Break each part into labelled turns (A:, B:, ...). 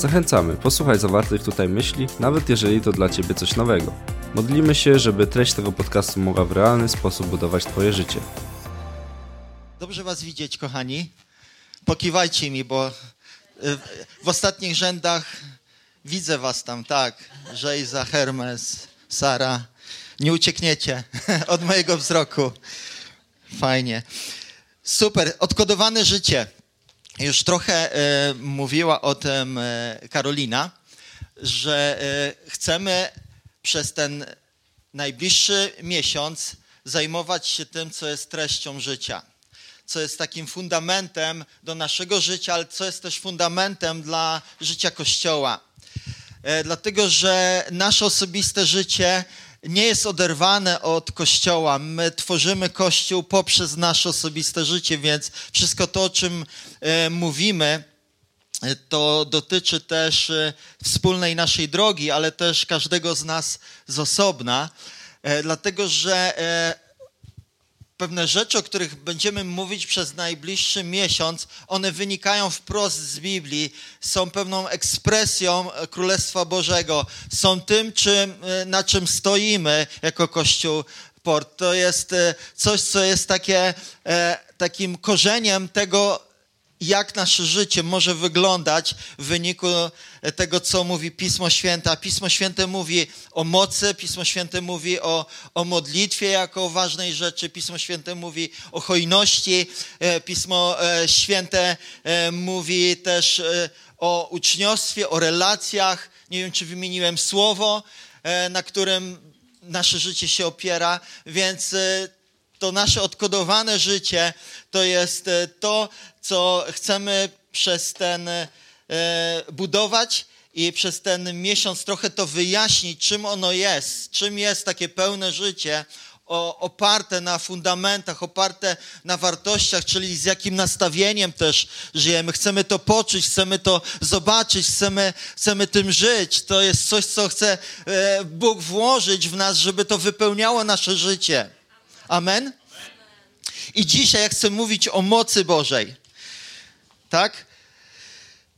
A: Zachęcamy, posłuchaj zawartych tutaj myśli, nawet jeżeli to dla Ciebie coś nowego. Modlimy się, żeby treść tego podcastu mogła w realny sposób budować Twoje życie.
B: Dobrze Was widzieć, kochani. Pokiwajcie mi, bo y, w ostatnich rzędach widzę Was tam, tak. Żejza, Hermes, Sara. Nie uciekniecie od mojego wzroku. Fajnie. Super. Odkodowane życie. Już trochę e, mówiła o tym e, Karolina, że e, chcemy przez ten najbliższy miesiąc zajmować się tym, co jest treścią życia, co jest takim fundamentem do naszego życia, ale co jest też fundamentem dla życia Kościoła. Dlatego, że nasze osobiste życie nie jest oderwane od Kościoła. My tworzymy Kościół poprzez nasze osobiste życie, więc wszystko to, o czym e, mówimy, to dotyczy też e, wspólnej naszej drogi, ale też każdego z nas z osobna, e, dlatego że e, pewne rzeczy, o których będziemy mówić przez najbliższy miesiąc, one wynikają wprost z Biblii, są pewną ekspresją Królestwa Bożego, są tym, czym, na czym stoimy jako Kościół Port. To jest coś, co jest takie, takim korzeniem tego, jak nasze życie może wyglądać w wyniku tego, co mówi Pismo Święte. A Pismo Święte mówi o mocy, Pismo Święte mówi o, o modlitwie jako o ważnej rzeczy, Pismo Święte mówi o hojności, e, Pismo e, Święte e, mówi też o uczniostwie, o relacjach. Nie wiem, czy wymieniłem słowo, na którym nasze życie się opiera, więc to nasze odkodowane życie to jest to, co chcemy przez ten e, budować i przez ten miesiąc trochę to wyjaśnić, czym ono jest, czym jest takie pełne życie oparte na fundamentach, oparte na wartościach, czyli z jakim nastawieniem też żyjemy. Chcemy to poczuć, chcemy to zobaczyć, chcemy, chcemy tym żyć. To jest coś, co chce e, Bóg włożyć w nas, żeby to wypełniało nasze życie. Amen? I dzisiaj ja chcę mówić o mocy Bożej tak?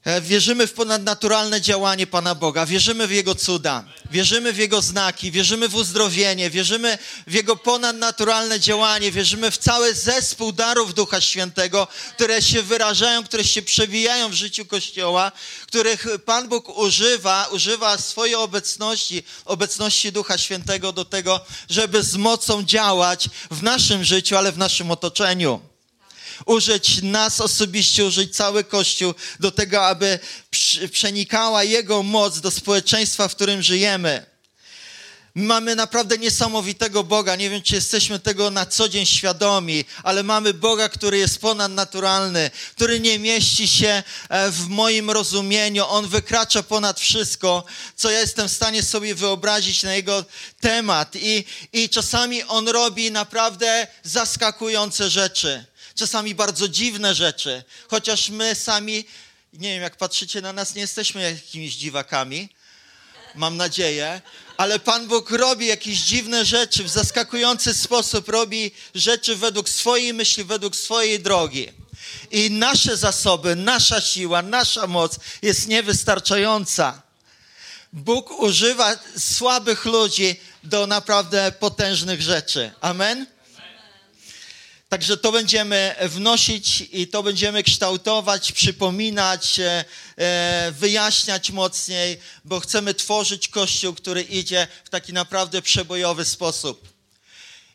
B: E, wierzymy w ponadnaturalne działanie Pana Boga, wierzymy w Jego cuda, wierzymy w Jego znaki, wierzymy w uzdrowienie, wierzymy w Jego ponadnaturalne działanie, wierzymy w cały zespół darów Ducha Świętego, które się wyrażają, które się przewijają w życiu Kościoła, których Pan Bóg używa, używa swojej obecności, obecności Ducha Świętego do tego, żeby z mocą działać w naszym życiu, ale w naszym otoczeniu użyć nas osobiście, użyć cały Kościół do tego, aby przenikała Jego moc do społeczeństwa, w którym żyjemy. Mamy naprawdę niesamowitego Boga. Nie wiem, czy jesteśmy tego na co dzień świadomi, ale mamy Boga, który jest ponadnaturalny, który nie mieści się e, w moim rozumieniu. On wykracza ponad wszystko, co ja jestem w stanie sobie wyobrazić na Jego temat. I, i czasami On robi naprawdę zaskakujące rzeczy czasami bardzo dziwne rzeczy, chociaż my sami, nie wiem, jak patrzycie na nas, nie jesteśmy jakimiś dziwakami, mam nadzieję, ale Pan Bóg robi jakieś dziwne rzeczy, w zaskakujący sposób robi rzeczy według swojej myśli, według swojej drogi. I nasze zasoby, nasza siła, nasza moc jest niewystarczająca. Bóg używa słabych ludzi do naprawdę potężnych rzeczy. Amen? Także to będziemy wnosić i to będziemy kształtować, przypominać, e, e, wyjaśniać mocniej, bo chcemy tworzyć Kościół, który idzie w taki naprawdę przebojowy sposób.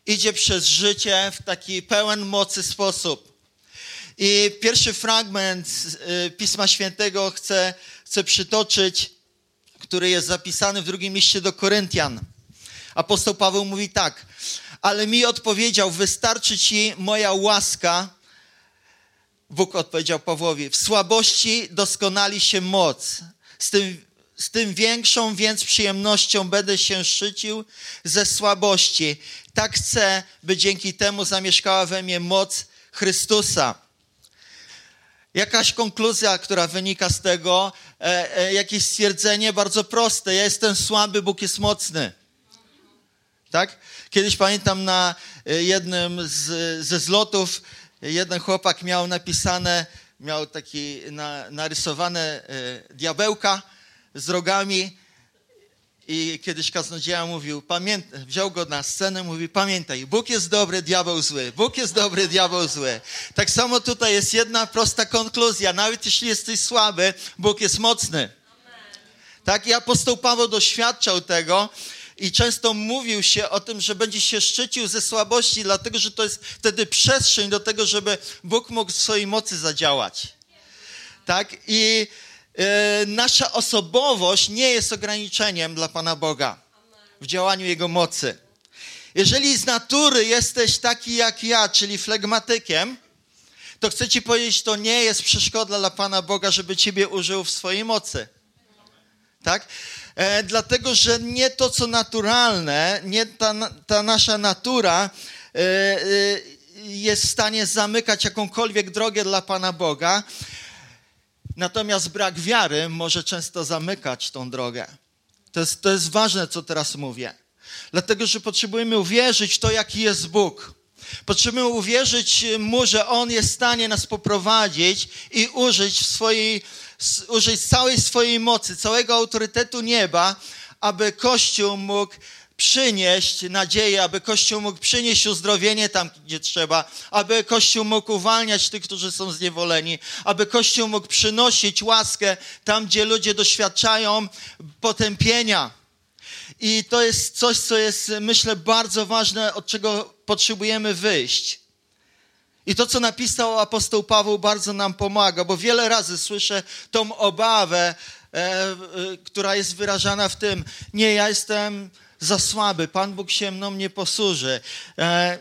B: Idzie przez życie w taki pełen mocy sposób. I pierwszy fragment e, Pisma Świętego chcę, chcę przytoczyć, który jest zapisany w drugim liście do Koryntian. Apostoł Paweł mówi tak – ale mi odpowiedział, wystarczy ci moja łaska. Bóg odpowiedział Pawłowi, w słabości doskonali się moc. Z tym z tym większą więc przyjemnością będę się szczycił ze słabości. Tak chcę, by dzięki temu zamieszkała we mnie moc Chrystusa. Jakaś konkluzja, która wynika z tego, e, e, jakieś stwierdzenie bardzo proste. Ja jestem słaby, Bóg jest mocny. Tak? Kiedyś pamiętam na e, jednym z, ze zlotów jeden chłopak miał napisane, miał taki na, narysowane e, diabełka z rogami i kiedyś kaznodzieja mówił, wziął go na scenę, mówi, pamiętaj, Bóg jest dobry, diabeł zły. Bóg jest dobry, diabeł zły. Tak samo tutaj jest jedna prosta konkluzja. Nawet jeśli jesteś słaby, Bóg jest mocny. Tak? I apostoł Paweł doświadczał tego i często mówił się o tym, że będzie się szczycił ze słabości, dlatego że to jest wtedy przestrzeń do tego, żeby Bóg mógł w swojej mocy zadziałać. Tak? I e, nasza osobowość nie jest ograniczeniem dla Pana Boga w działaniu Jego mocy. Jeżeli z natury jesteś taki jak ja, czyli flegmatykiem, to chcę Ci powiedzieć, to nie jest przeszkoda dla Pana Boga, żeby Ciebie użył w swojej mocy. Tak? E, dlatego, że nie to, co naturalne, nie ta, ta nasza natura e, e, jest w stanie zamykać jakąkolwiek drogę dla Pana Boga, natomiast brak wiary może często zamykać tą drogę. To jest, to jest ważne, co teraz mówię. Dlatego, że potrzebujemy uwierzyć w to, jaki jest Bóg. Potrzebujemy uwierzyć Mu, że On jest w stanie nas poprowadzić i użyć w swojej użyć całej swojej mocy, całego autorytetu nieba, aby Kościół mógł przynieść nadzieję, aby Kościół mógł przynieść uzdrowienie tam, gdzie trzeba, aby Kościół mógł uwalniać tych, którzy są zniewoleni, aby Kościół mógł przynosić łaskę tam, gdzie ludzie doświadczają potępienia. I to jest coś, co jest, myślę, bardzo ważne, od czego potrzebujemy wyjść. I to, co napisał apostoł Paweł, bardzo nam pomaga, bo wiele razy słyszę tą obawę, e, e, która jest wyrażana w tym, nie, ja jestem za słaby, Pan Bóg się mną nie posłuży. E,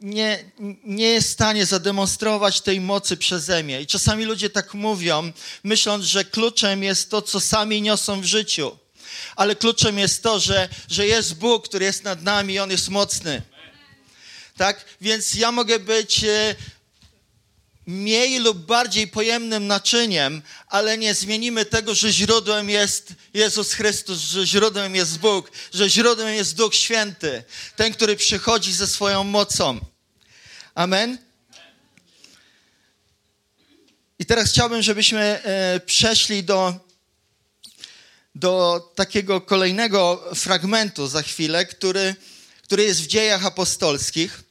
B: nie, nie jest w stanie zademonstrować tej mocy przeze mnie. I czasami ludzie tak mówią, myśląc, że kluczem jest to, co sami niosą w życiu. Ale kluczem jest to, że, że jest Bóg, który jest nad nami i On jest mocny tak? Więc ja mogę być e, mniej lub bardziej pojemnym naczyniem, ale nie zmienimy tego, że źródłem jest Jezus Chrystus, że źródłem jest Bóg, że źródłem jest Duch Święty, ten, który przychodzi ze swoją mocą. Amen. I teraz chciałbym, żebyśmy e, przeszli do, do takiego kolejnego fragmentu za chwilę, który, który jest w dziejach apostolskich.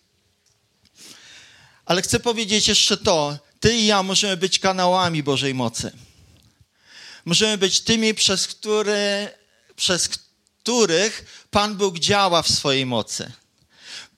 B: Ale chcę powiedzieć jeszcze to, ty i ja możemy być kanałami Bożej mocy. Możemy być tymi, przez, który, przez których Pan Bóg działa w swojej mocy.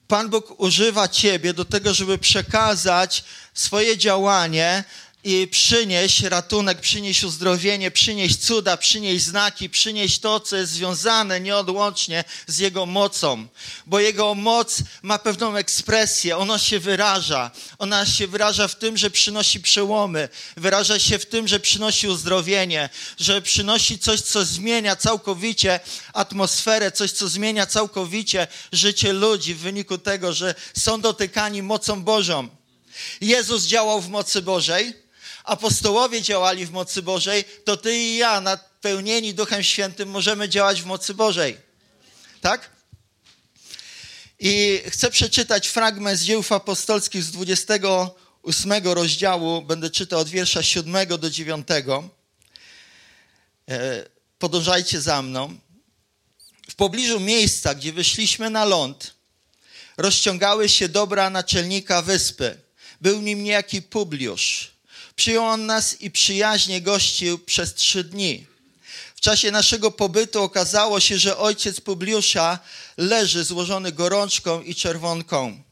B: Pan Bóg używa ciebie do tego, żeby przekazać swoje działanie i przynieść ratunek, przynieść uzdrowienie, przynieść cuda, przynieść znaki, przynieść to, co jest związane nieodłącznie z Jego mocą. Bo Jego moc ma pewną ekspresję, ona się wyraża. Ona się wyraża w tym, że przynosi przełomy, wyraża się w tym, że przynosi uzdrowienie, że przynosi coś, co zmienia całkowicie atmosferę, coś, co zmienia całkowicie życie ludzi w wyniku tego, że są dotykani mocą Bożą. Jezus działał w mocy Bożej, apostołowie działali w mocy Bożej, to ty i ja, napełnieni Duchem Świętym, możemy działać w mocy Bożej. Tak? I chcę przeczytać fragment z dziejów apostolskich z 28 rozdziału. Będę czytał od wiersza 7 do 9. E, podążajcie za mną. W pobliżu miejsca, gdzie wyszliśmy na ląd, rozciągały się dobra naczelnika wyspy. Był nim niejaki Publiusz Przyjął on nas i przyjaźnie gościł przez trzy dni. W czasie naszego pobytu okazało się, że ojciec Publiusza leży złożony gorączką i czerwonką.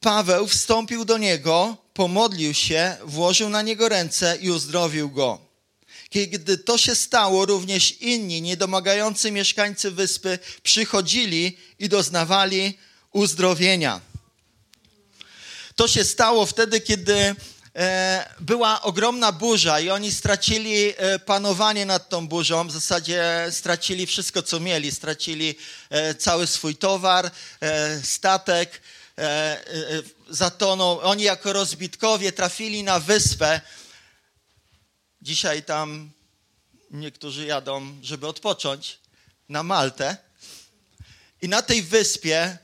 B: Paweł wstąpił do niego, pomodlił się, włożył na niego ręce i uzdrowił go. Kiedy to się stało, również inni niedomagający mieszkańcy wyspy przychodzili i doznawali uzdrowienia. To się stało wtedy, kiedy była ogromna burza i oni stracili e, panowanie nad tą burzą. W zasadzie stracili wszystko, co mieli. Stracili e, cały swój towar, statek, zatonął. Oni jako rozbitkowie trafili na wyspę. Dzisiaj tam niektórzy jadą, żeby odpocząć, na Maltę. I na tej wyspie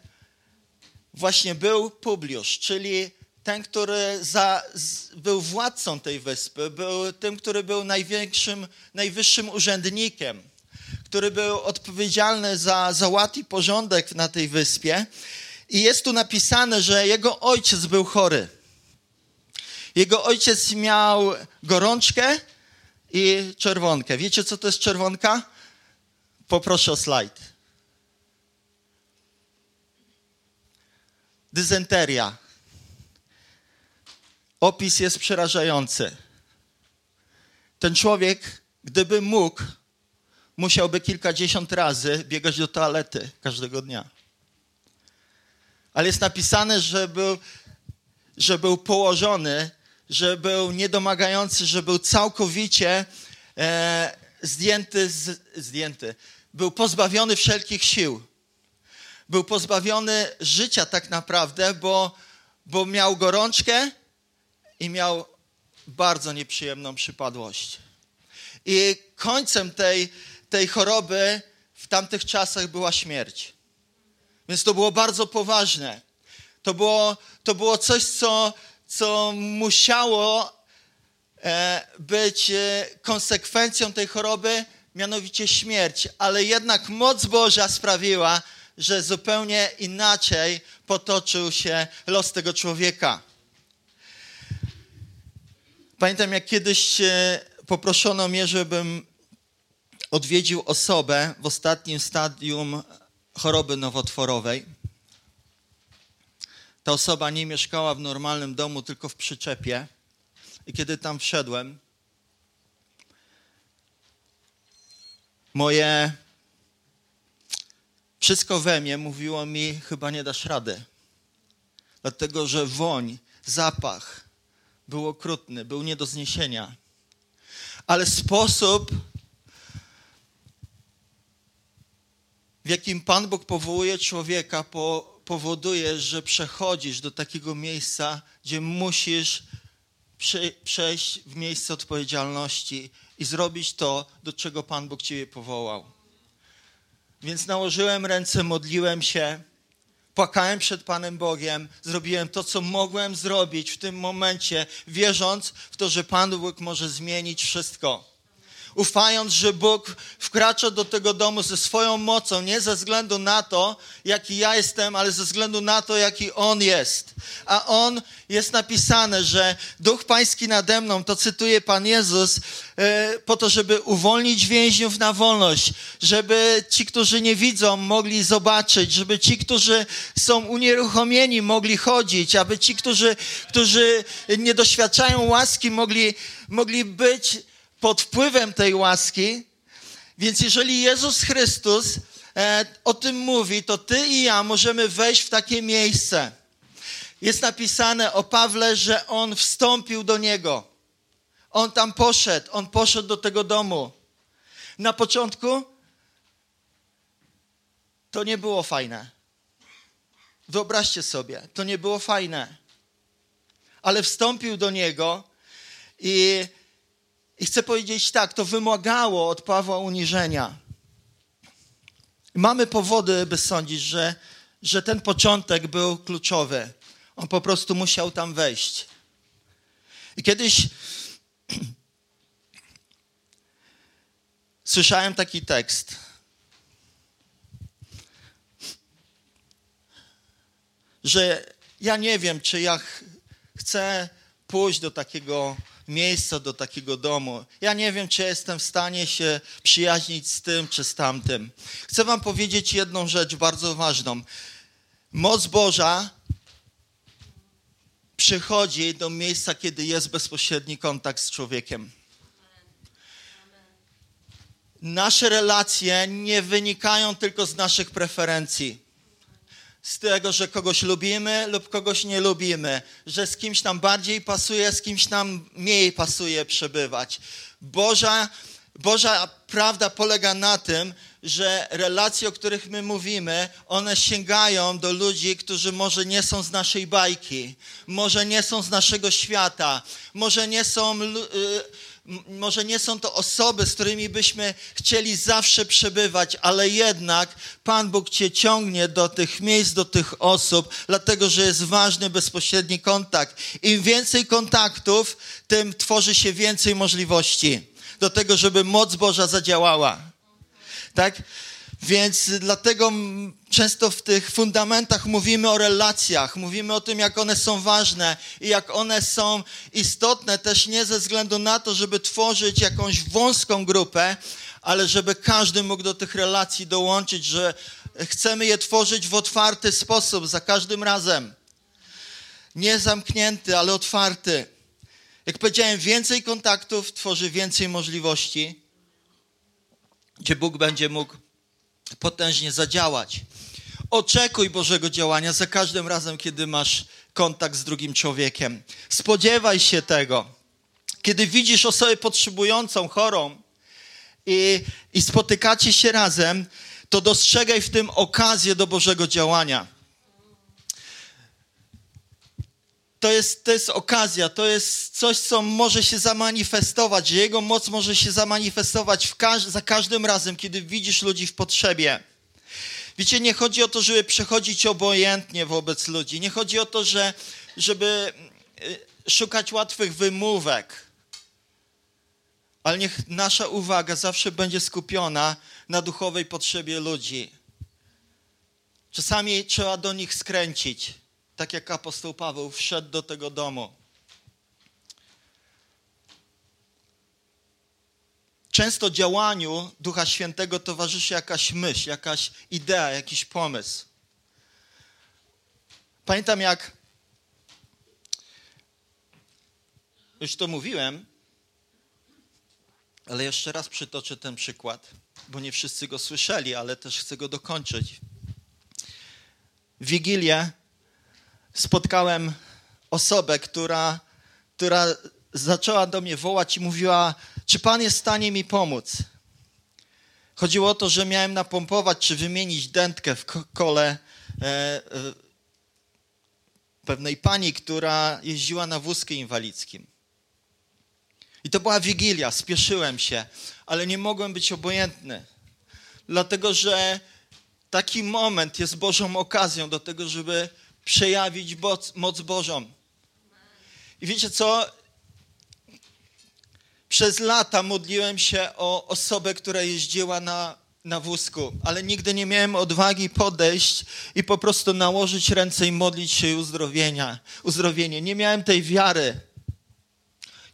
B: właśnie był Publiusz, czyli ten, który za, był władcą tej wyspy, był tym, który był największym, najwyższym urzędnikiem, który był odpowiedzialny za, za ład i porządek na tej wyspie. I jest tu napisane, że jego ojciec był chory. Jego ojciec miał gorączkę i czerwonkę. Wiecie, co to jest czerwonka? Poproszę o slajd. Dysenteria. Opis jest przerażający. Ten człowiek, gdyby mógł, musiałby kilkadziesiąt razy biegać do toalety każdego dnia. Ale jest napisane, że był, że był położony, że był niedomagający, że był całkowicie e, zdjęty, z, zdjęty. Był pozbawiony wszelkich sił. Był pozbawiony życia tak naprawdę, bo, bo miał gorączkę, i miał bardzo nieprzyjemną przypadłość. I końcem tej, tej choroby w tamtych czasach była śmierć. Więc to było bardzo poważne. To było, to było coś, co, co musiało e, być e, konsekwencją tej choroby, mianowicie śmierć. Ale jednak moc Boża sprawiła, że zupełnie inaczej potoczył się los tego człowieka. Pamiętam, jak kiedyś poproszono mnie, żebym odwiedził osobę w ostatnim stadium choroby nowotworowej. Ta osoba nie mieszkała w normalnym domu, tylko w przyczepie. I kiedy tam wszedłem, moje wszystko we mnie mówiło mi, chyba nie dasz rady. Dlatego, że woń, zapach, był okrutny, był nie do zniesienia. Ale sposób, w jakim Pan Bóg powołuje człowieka, po, powoduje, że przechodzisz do takiego miejsca, gdzie musisz prze, przejść w miejsce odpowiedzialności i zrobić to, do czego Pan Bóg Ciebie powołał. Więc nałożyłem ręce, modliłem się Płakałem przed Panem Bogiem, zrobiłem to, co mogłem zrobić w tym momencie, wierząc w to, że Pan Bóg może zmienić wszystko ufając, że Bóg wkracza do tego domu ze swoją mocą, nie ze względu na to, jaki ja jestem, ale ze względu na to, jaki On jest. A On jest napisane, że Duch Pański nade mną, to cytuje Pan Jezus, e, po to, żeby uwolnić więźniów na wolność, żeby ci, którzy nie widzą, mogli zobaczyć, żeby ci, którzy są unieruchomieni, mogli chodzić, aby ci, którzy, którzy nie doświadczają łaski, mogli, mogli być pod wpływem tej łaski. Więc jeżeli Jezus Chrystus e, o tym mówi, to ty i ja możemy wejść w takie miejsce. Jest napisane o Pawle, że on wstąpił do niego. On tam poszedł, on poszedł do tego domu. Na początku to nie było fajne. Wyobraźcie sobie, to nie było fajne. Ale wstąpił do niego i i chcę powiedzieć tak, to wymagało od Pawła uniżenia. Mamy powody, by sądzić, że, że ten początek był kluczowy. On po prostu musiał tam wejść. I kiedyś słyszałem taki tekst. Że ja nie wiem, czy ja chcę pójść do takiego miejsca do takiego domu. Ja nie wiem, czy jestem w stanie się przyjaźnić z tym czy z tamtym. Chcę Wam powiedzieć jedną rzecz bardzo ważną. Moc Boża przychodzi do miejsca, kiedy jest bezpośredni kontakt z człowiekiem. Nasze relacje nie wynikają tylko z naszych preferencji. Z tego, że kogoś lubimy lub kogoś nie lubimy, że z kimś nam bardziej pasuje, z kimś nam mniej pasuje przebywać. Boża, Boża prawda polega na tym, że relacje, o których my mówimy, one sięgają do ludzi, którzy może nie są z naszej bajki, może nie są z naszego świata, może nie są. Yy, może nie są to osoby, z którymi byśmy chcieli zawsze przebywać, ale jednak Pan Bóg Cię ciągnie do tych miejsc, do tych osób, dlatego że jest ważny bezpośredni kontakt. Im więcej kontaktów, tym tworzy się więcej możliwości do tego, żeby moc Boża zadziałała. Tak? Więc dlatego często w tych fundamentach mówimy o relacjach, mówimy o tym, jak one są ważne i jak one są istotne też nie ze względu na to, żeby tworzyć jakąś wąską grupę, ale żeby każdy mógł do tych relacji dołączyć, że chcemy je tworzyć w otwarty sposób za każdym razem. Nie zamknięty, ale otwarty. Jak powiedziałem, więcej kontaktów tworzy więcej możliwości, gdzie Bóg będzie mógł potężnie zadziałać. Oczekuj Bożego działania za każdym razem, kiedy masz kontakt z drugim człowiekiem. Spodziewaj się tego. Kiedy widzisz osobę potrzebującą, chorą i, i spotykacie się razem, to dostrzegaj w tym okazję do Bożego działania. To jest, to jest okazja, to jest coś, co może się zamanifestować, Jego moc może się zamanifestować każ za każdym razem, kiedy widzisz ludzi w potrzebie. Wiecie, nie chodzi o to, żeby przechodzić obojętnie wobec ludzi. Nie chodzi o to, że, żeby y, szukać łatwych wymówek. Ale niech nasza uwaga zawsze będzie skupiona na duchowej potrzebie ludzi. Czasami trzeba do nich skręcić tak jak apostoł Paweł wszedł do tego domu. Często działaniu Ducha Świętego towarzyszy jakaś myśl, jakaś idea, jakiś pomysł. Pamiętam, jak już to mówiłem, ale jeszcze raz przytoczę ten przykład, bo nie wszyscy go słyszeli, ale też chcę go dokończyć. Wigilię spotkałem osobę, która, która zaczęła do mnie wołać i mówiła, czy Pan jest w stanie mi pomóc? Chodziło o to, że miałem napompować czy wymienić dętkę w kole e, e, pewnej pani, która jeździła na wózku inwalidzkim. I to była wigilia, spieszyłem się, ale nie mogłem być obojętny, dlatego że taki moment jest Bożą okazją do tego, żeby przejawić moc Bożą. I wiecie co? Przez lata modliłem się o osobę, która jeździła na, na wózku, ale nigdy nie miałem odwagi podejść i po prostu nałożyć ręce i modlić się uzdrowienia, uzdrowienie. Nie miałem tej wiary.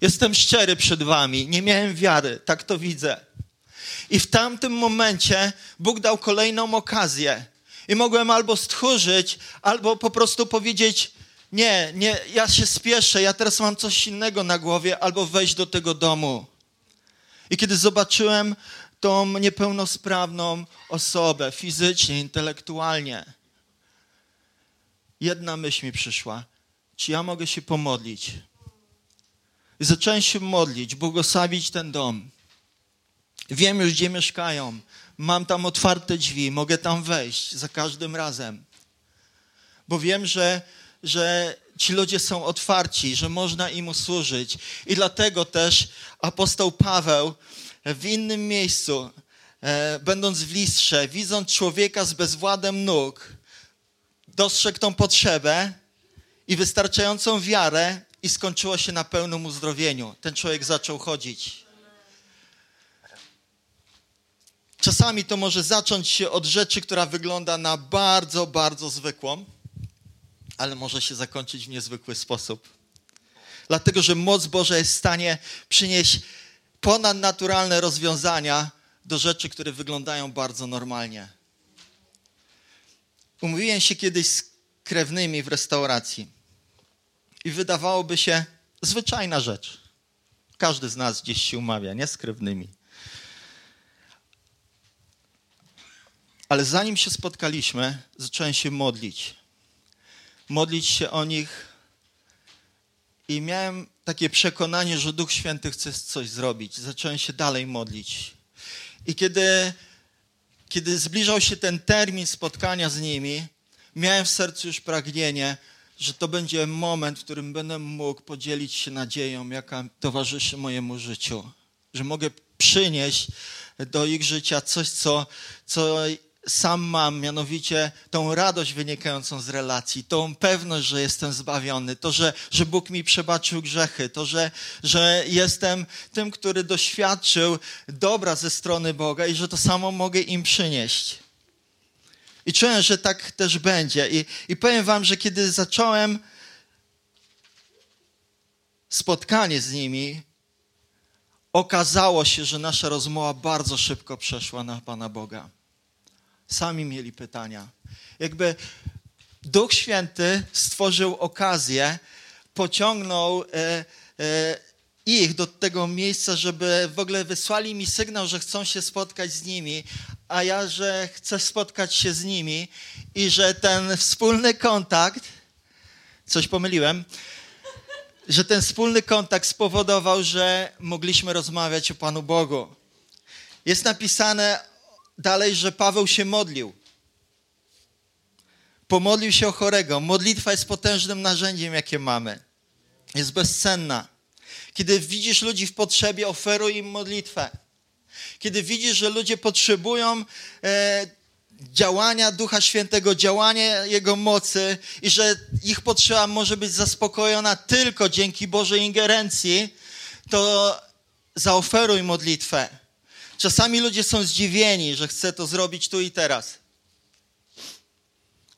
B: Jestem szczery przed wami. Nie miałem wiary, tak to widzę. I w tamtym momencie Bóg dał kolejną okazję. I mogłem albo stchórzyć, albo po prostu powiedzieć, nie, nie, ja się spieszę, ja teraz mam coś innego na głowie, albo wejść do tego domu. I kiedy zobaczyłem tą niepełnosprawną osobę fizycznie, intelektualnie, jedna myśl mi przyszła. Czy ja mogę się pomodlić? I zacząłem się modlić, błogosławić ten dom. Wiem już, gdzie mieszkają mam tam otwarte drzwi, mogę tam wejść za każdym razem. Bo wiem, że, że ci ludzie są otwarci, że można im usłużyć. I dlatego też apostoł Paweł w innym miejscu, e, będąc w listrze, widząc człowieka z bezwładem nóg, dostrzegł tą potrzebę i wystarczającą wiarę i skończyło się na pełnym uzdrowieniu. Ten człowiek zaczął chodzić. Czasami to może zacząć się od rzeczy, która wygląda na bardzo, bardzo zwykłą, ale może się zakończyć w niezwykły sposób. Dlatego, że moc Boża jest w stanie przynieść ponadnaturalne rozwiązania do rzeczy, które wyglądają bardzo normalnie. Umówiłem się kiedyś z krewnymi w restauracji i wydawałoby się zwyczajna rzecz. Każdy z nas gdzieś się umawia, nie z krewnymi. Ale zanim się spotkaliśmy, zacząłem się modlić. Modlić się o nich i miałem takie przekonanie, że Duch Święty chce coś zrobić. Zacząłem się dalej modlić. I kiedy, kiedy zbliżał się ten termin spotkania z nimi, miałem w sercu już pragnienie, że to będzie moment, w którym będę mógł podzielić się nadzieją, jaka towarzyszy mojemu życiu. Że mogę przynieść do ich życia coś, co, co sam mam, mianowicie tą radość wynikającą z relacji, tą pewność, że jestem zbawiony, to, że, że Bóg mi przebaczył grzechy, to, że, że jestem tym, który doświadczył dobra ze strony Boga i że to samo mogę im przynieść. I czułem, że tak też będzie. I, i powiem wam, że kiedy zacząłem spotkanie z nimi, okazało się, że nasza rozmowa bardzo szybko przeszła na Pana Boga. Sami mieli pytania. Jakby Duch Święty stworzył okazję, pociągnął e, e, ich do tego miejsca, żeby w ogóle wysłali mi sygnał, że chcą się spotkać z nimi, a ja, że chcę spotkać się z nimi i że ten wspólny kontakt, coś pomyliłem, że ten wspólny kontakt spowodował, że mogliśmy rozmawiać o Panu Bogu. Jest napisane dalej, że Paweł się modlił. Pomodlił się o chorego. Modlitwa jest potężnym narzędziem, jakie mamy. Jest bezcenna. Kiedy widzisz ludzi w potrzebie, oferuj im modlitwę. Kiedy widzisz, że ludzie potrzebują e, działania Ducha Świętego, działania Jego mocy i że ich potrzeba może być zaspokojona tylko dzięki Bożej ingerencji, to zaoferuj modlitwę. Czasami ludzie są zdziwieni, że chcę to zrobić tu i teraz.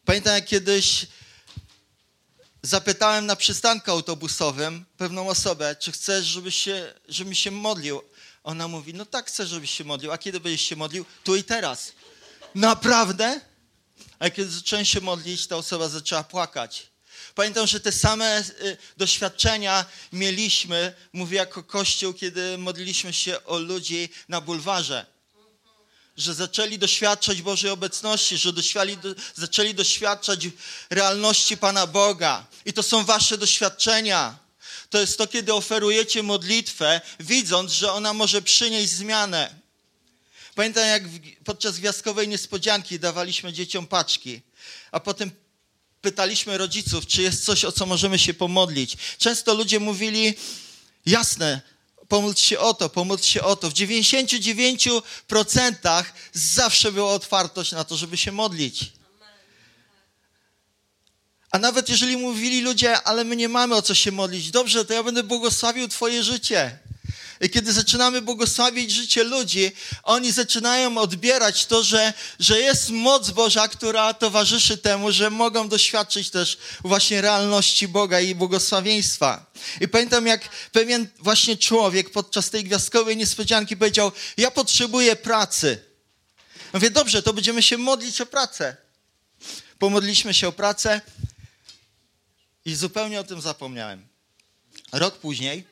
B: Pamiętam, jak kiedyś zapytałem na przystanku autobusowym pewną osobę, czy chcesz, żeby się, żebym się modlił. Ona mówi, no tak chcę, żebyś się modlił. A kiedy będziesz się modlił? Tu i teraz. Naprawdę? A kiedy zacząłem się modlić, ta osoba zaczęła płakać. Pamiętam, że te same y, doświadczenia mieliśmy, mówię jako Kościół, kiedy modliliśmy się o ludzi na bulwarze. Że zaczęli doświadczać Bożej obecności, że doświadczali, zaczęli doświadczać realności Pana Boga. I to są wasze doświadczenia. To jest to, kiedy oferujecie modlitwę, widząc, że ona może przynieść zmianę. Pamiętam, jak podczas gwiazdkowej niespodzianki dawaliśmy dzieciom paczki, a potem pytaliśmy rodziców, czy jest coś, o co możemy się pomodlić. Często ludzie mówili, jasne, pomódl się o to, pomódl się o to. W 99% zawsze była otwartość na to, żeby się modlić. A nawet jeżeli mówili ludzie, ale my nie mamy o co się modlić, dobrze, to ja będę błogosławił Twoje życie. Kiedy zaczynamy błogosławić życie ludzi, oni zaczynają odbierać to, że, że jest moc Boża, która towarzyszy temu, że mogą doświadczyć też właśnie realności Boga i błogosławieństwa. I pamiętam, jak pewien właśnie człowiek podczas tej gwiazdkowej niespodzianki powiedział: Ja potrzebuję pracy. Mówię, dobrze, to będziemy się modlić o pracę. Pomodliśmy się o pracę i zupełnie o tym zapomniałem. Rok później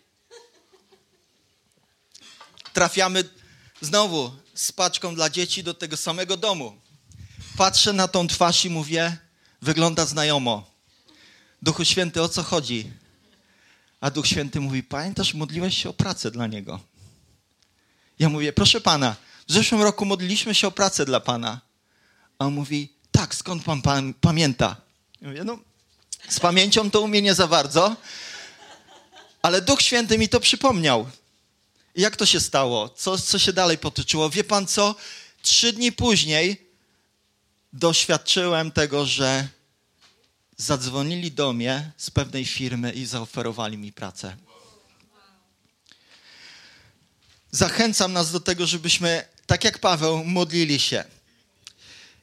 B: trafiamy znowu z paczką dla dzieci do tego samego domu. Patrzę na tą twarz i mówię, wygląda znajomo. Duchu Święty, o co chodzi? A Duch Święty mówi, pamiętasz, modliłeś się o pracę dla Niego. Ja mówię, proszę Pana, w zeszłym roku modliliśmy się o pracę dla Pana. A on mówi, tak, skąd Pan, pan pamięta? Ja mówię, no, z pamięcią to u mnie nie za bardzo, ale Duch Święty mi to przypomniał. Jak to się stało? Co, co się dalej potoczyło? Wie pan co? Trzy dni później doświadczyłem tego, że zadzwonili do mnie z pewnej firmy i zaoferowali mi pracę. Zachęcam nas do tego, żebyśmy, tak jak Paweł, modlili się.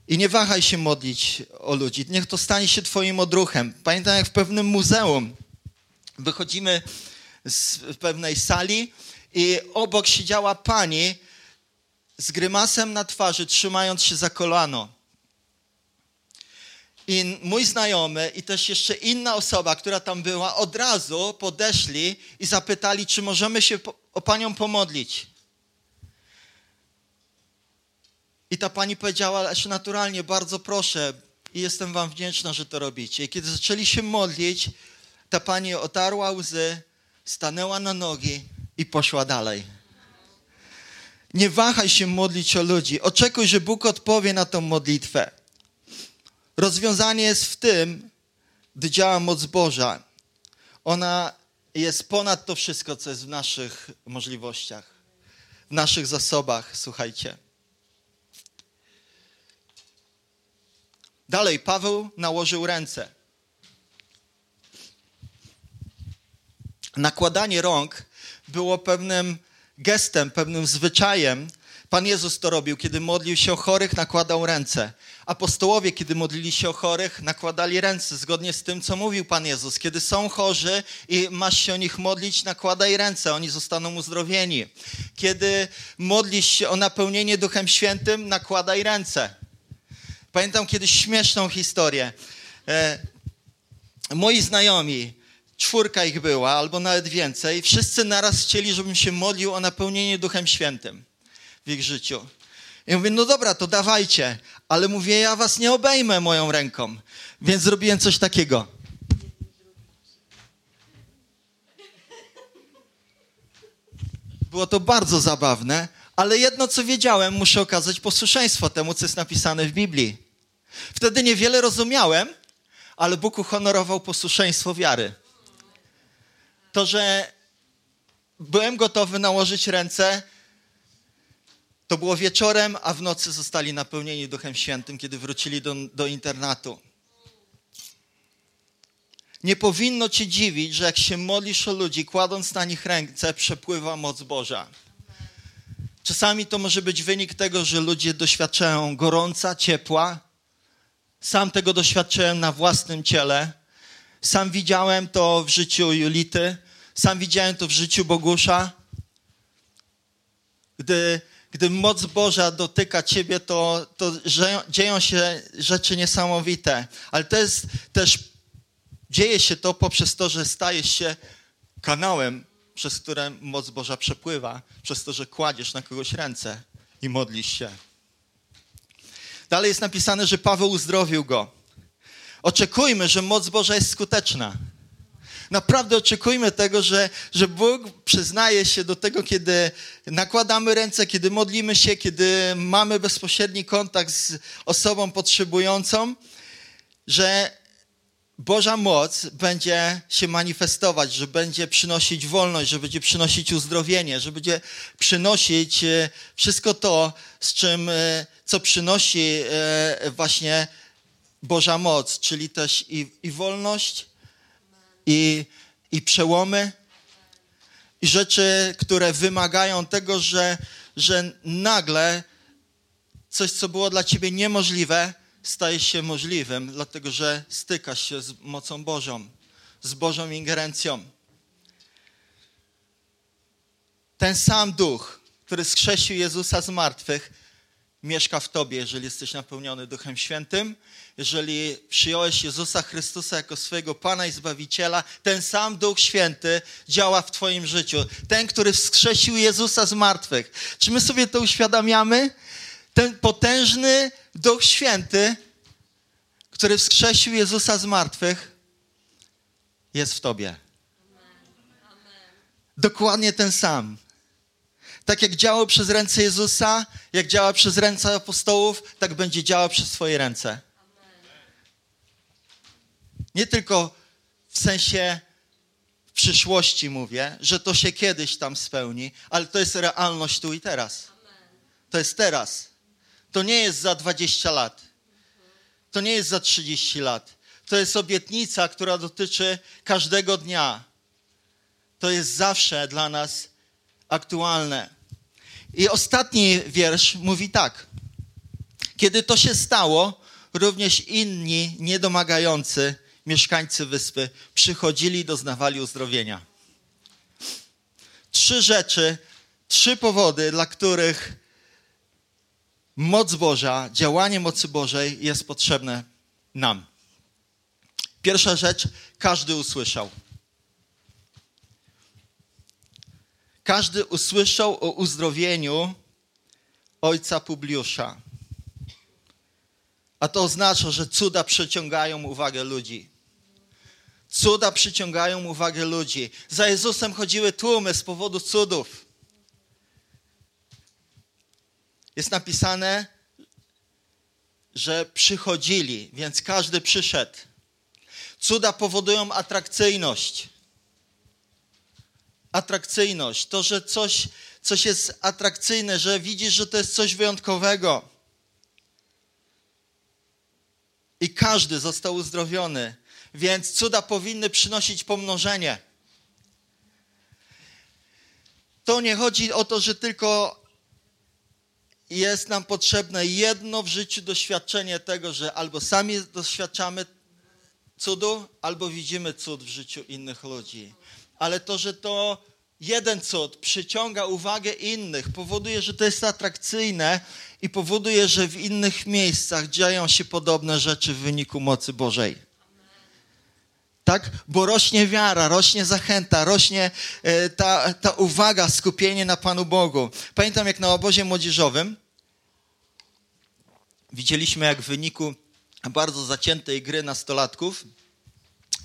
B: I nie wahaj się modlić o ludzi. Niech to stanie się Twoim odruchem. Pamiętam, jak w pewnym muzeum wychodzimy z pewnej sali i obok siedziała pani z grymasem na twarzy, trzymając się za kolano. I mój znajomy i też jeszcze inna osoba, która tam była, od razu podeszli i zapytali, czy możemy się o panią pomodlić. I ta pani powiedziała, ależ naturalnie, bardzo proszę i jestem wam wdzięczna, że to robicie. I kiedy zaczęli się modlić, ta pani otarła łzy, stanęła na nogi i poszła dalej. Nie wahaj się modlić o ludzi. Oczekuj, że Bóg odpowie na tą modlitwę. Rozwiązanie jest w tym, gdy działa moc Boża. Ona jest ponad to wszystko, co jest w naszych możliwościach, w naszych zasobach, słuchajcie. Dalej, Paweł nałożył ręce. Nakładanie rąk było pewnym gestem, pewnym zwyczajem. Pan Jezus to robił, kiedy modlił się o chorych, nakładał ręce. Apostołowie, kiedy modlili się o chorych, nakładali ręce, zgodnie z tym, co mówił Pan Jezus. Kiedy są chorzy i masz się o nich modlić, nakładaj ręce, oni zostaną uzdrowieni. Kiedy modlisz się o napełnienie Duchem Świętym, nakładaj ręce. Pamiętam kiedyś śmieszną historię. E, moi znajomi, czwórka ich była, albo nawet więcej, wszyscy naraz chcieli, żebym się modlił o napełnienie Duchem Świętym w ich życiu. I mówię, no dobra, to dawajcie, ale mówię, ja was nie obejmę moją ręką. Więc zrobiłem coś takiego. Było to bardzo zabawne, ale jedno co wiedziałem, muszę okazać posłuszeństwo temu, co jest napisane w Biblii. Wtedy niewiele rozumiałem, ale Bóg uhonorował posłuszeństwo wiary. To, że byłem gotowy nałożyć ręce, to było wieczorem, a w nocy zostali napełnieni Duchem Świętym, kiedy wrócili do, do internatu. Nie powinno cię dziwić, że jak się modlisz o ludzi, kładąc na nich ręce, przepływa moc Boża. Czasami to może być wynik tego, że ludzie doświadczają gorąca, ciepła, sam tego doświadczyłem na własnym ciele. Sam widziałem to w życiu Julity. Sam widziałem to w życiu Bogusza. Gdy, gdy moc Boża dotyka ciebie, to, to dzieją się rzeczy niesamowite. Ale to jest też, dzieje się to poprzez to, że stajesz się kanałem, przez które moc Boża przepływa, przez to, że kładziesz na kogoś ręce i modlisz się. Dalej jest napisane, że Paweł uzdrowił go. Oczekujmy, że moc Boża jest skuteczna. Naprawdę oczekujmy tego, że, że Bóg przyznaje się do tego, kiedy nakładamy ręce, kiedy modlimy się, kiedy mamy bezpośredni kontakt z osobą potrzebującą, że Boża moc będzie się manifestować, że będzie przynosić wolność, że będzie przynosić uzdrowienie, że będzie przynosić e, wszystko to, z czym, e, co przynosi e, właśnie Boża moc, czyli też i, i wolność, i, i przełomy, i rzeczy, które wymagają tego, że, że nagle coś, co było dla ciebie niemożliwe, staje się możliwym, dlatego że stykasz się z mocą Bożą, z Bożą ingerencją. Ten sam duch, który skrzesił Jezusa z martwych, mieszka w tobie, jeżeli jesteś napełniony Duchem Świętym, jeżeli przyjąłeś Jezusa Chrystusa jako swojego Pana i Zbawiciela, ten sam Duch Święty działa w twoim życiu. Ten, który wskrzesił Jezusa z martwych. Czy my sobie to uświadamiamy? ten potężny Duch Święty, który wskrzesił Jezusa z martwych, jest w tobie. Dokładnie ten sam. Tak jak działał przez ręce Jezusa, jak działa przez ręce apostołów, tak będzie działał przez Twoje ręce. Nie tylko w sensie w przyszłości mówię, że to się kiedyś tam spełni, ale to jest realność tu i teraz. To jest teraz. To nie jest za 20 lat. To nie jest za 30 lat. To jest obietnica, która dotyczy każdego dnia. To jest zawsze dla nas aktualne. I ostatni wiersz mówi tak. Kiedy to się stało, również inni niedomagający mieszkańcy wyspy przychodzili doznawali uzdrowienia. Trzy rzeczy, trzy powody, dla których moc Boża, działanie mocy Bożej jest potrzebne nam. Pierwsza rzecz, każdy usłyszał. Każdy usłyszał o uzdrowieniu ojca Publiusza. A to oznacza, że cuda przyciągają uwagę ludzi. Cuda przyciągają uwagę ludzi. Za Jezusem chodziły tłumy z powodu cudów. Jest napisane, że przychodzili, więc każdy przyszedł. Cuda powodują atrakcyjność. Atrakcyjność. To, że coś, coś jest atrakcyjne, że widzisz, że to jest coś wyjątkowego. I każdy został uzdrowiony. Więc cuda powinny przynosić pomnożenie. To nie chodzi o to, że tylko jest nam potrzebne jedno w życiu doświadczenie tego, że albo sami doświadczamy cudu, albo widzimy cud w życiu innych ludzi. Ale to, że to jeden cud przyciąga uwagę innych, powoduje, że to jest atrakcyjne i powoduje, że w innych miejscach dzieją się podobne rzeczy w wyniku mocy Bożej. Tak? Bo rośnie wiara, rośnie zachęta, rośnie e, ta, ta uwaga, skupienie na Panu Bogu. Pamiętam, jak na obozie młodzieżowym widzieliśmy, jak w wyniku bardzo zaciętej gry nastolatków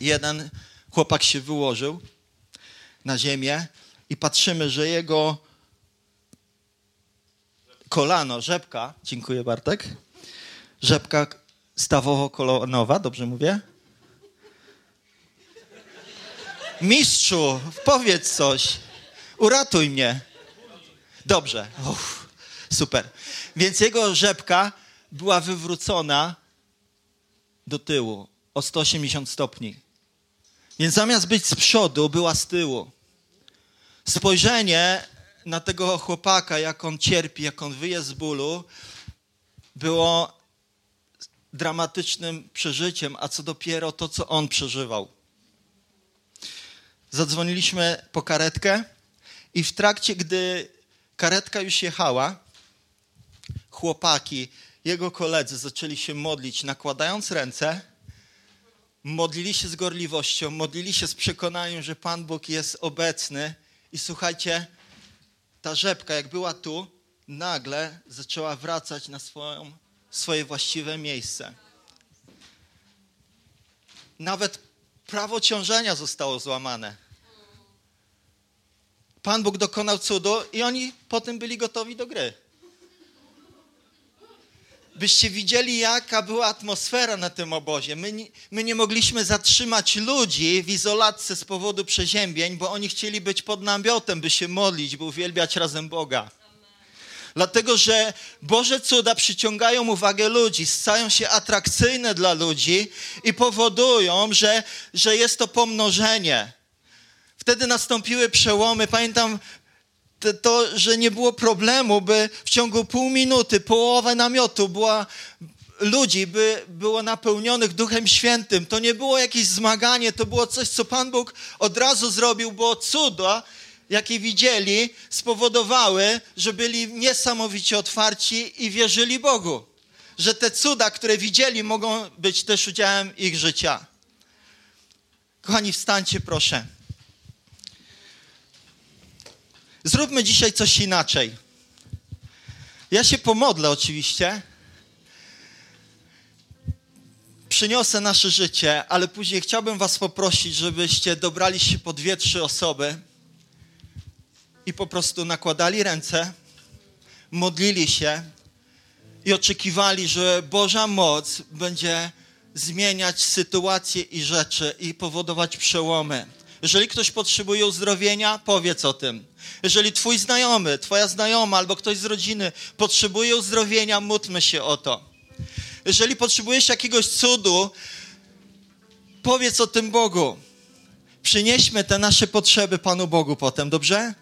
B: jeden chłopak się wyłożył na ziemię i patrzymy, że jego kolano, rzepka, dziękuję Bartek, rzepka stawowo-kolonowa, dobrze mówię? Mistrzu, powiedz coś, uratuj mnie. Dobrze, Uff, super. Więc jego rzepka była wywrócona do tyłu o 180 stopni. Więc zamiast być z przodu, była z tyłu. Spojrzenie na tego chłopaka, jak on cierpi, jak on wyje z bólu, było dramatycznym przeżyciem, a co dopiero to, co on przeżywał. Zadzwoniliśmy po karetkę i w trakcie, gdy karetka już jechała, chłopaki, jego koledzy zaczęli się modlić, nakładając ręce, modlili się z gorliwością, modlili się z przekonaniem, że Pan Bóg jest obecny i słuchajcie, ta rzepka, jak była tu, nagle zaczęła wracać na swoją, swoje właściwe miejsce. Nawet prawo ciążenia zostało złamane. Pan Bóg dokonał cudu i oni potem byli gotowi do gry. Byście widzieli, jaka była atmosfera na tym obozie. My my nie mogliśmy zatrzymać ludzi w izolacji z powodu przeziębień, bo oni chcieli być pod namiotem, by się modlić, by uwielbiać razem Boga. Dlatego, że Boże cuda przyciągają uwagę ludzi, stają się atrakcyjne dla ludzi i powodują, że, że jest to pomnożenie. Wtedy nastąpiły przełomy. Pamiętam to, że nie było problemu, by w ciągu pół minuty połowa namiotu była ludzi, by było napełnionych Duchem Świętym. To nie było jakieś zmaganie, to było coś, co Pan Bóg od razu zrobił, bo cuda, jakie widzieli, spowodowały, że byli niesamowicie otwarci i wierzyli Bogu. Że te cuda, które widzieli, mogą być też udziałem ich życia. Kochani, wstańcie proszę. Zróbmy dzisiaj coś inaczej. Ja się pomodlę oczywiście. Przyniosę nasze życie, ale później chciałbym Was poprosić, żebyście dobrali się po dwie, trzy osoby i po prostu nakładali ręce, modlili się i oczekiwali, że Boża moc będzie zmieniać sytuacje i rzeczy i powodować przełomy. Jeżeli ktoś potrzebuje uzdrowienia, powiedz o tym. Jeżeli twój znajomy, twoja znajoma albo ktoś z rodziny potrzebuje uzdrowienia, módlmy się o to. Jeżeli potrzebujesz jakiegoś cudu, powiedz o tym Bogu. Przynieśmy te nasze potrzeby Panu Bogu potem, dobrze?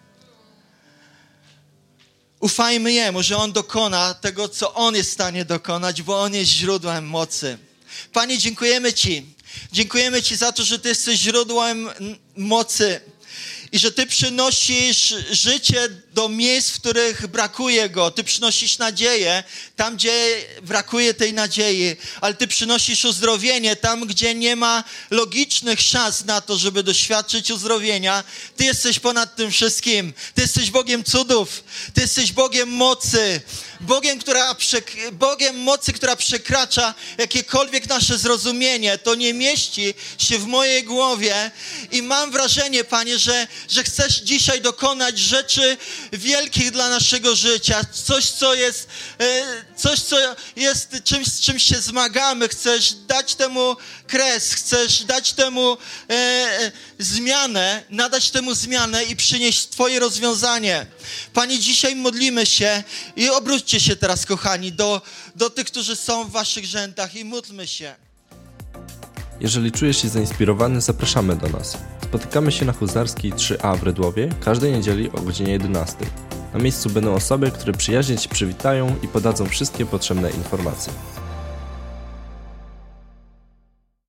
B: Ufajmy Jemu, że On dokona tego, co On jest w stanie dokonać, bo On jest źródłem mocy. Panie, dziękujemy Ci. Dziękujemy Ci za to, że Ty jesteś źródłem mocy i że Ty przynosisz życie do miejsc, w których brakuje go. Ty przynosisz nadzieję tam, gdzie brakuje tej nadziei, ale Ty przynosisz uzdrowienie tam, gdzie nie ma logicznych szans na to, żeby doświadczyć uzdrowienia. Ty jesteś ponad tym wszystkim. Ty jesteś Bogiem cudów. Ty jesteś Bogiem mocy. Bogiem, która przek- Bogiem mocy, która przekracza jakiekolwiek nasze zrozumienie. To nie mieści się w mojej głowie i mam wrażenie, Panie, że, że chcesz dzisiaj dokonać rzeczy wielkich dla naszego życia. Coś, co jest, e, coś, co jest czymś, z czym się zmagamy. Chcesz dać temu kres, chcesz dać temu e, zmianę, nadać temu zmianę i przynieść Twoje rozwiązanie. Panie, dzisiaj modlimy się i obróćcie się teraz, kochani, do, do tych, którzy są w Waszych rzędach i módlmy się.
A: Jeżeli czujesz się zainspirowany, zapraszamy do nas. Spotykamy się na Huzarskiej 3A w Redłowie każdej niedzieli o godzinie 11. Na miejscu będą osoby, które przyjaźnie Cię przywitają i podadzą wszystkie potrzebne informacje.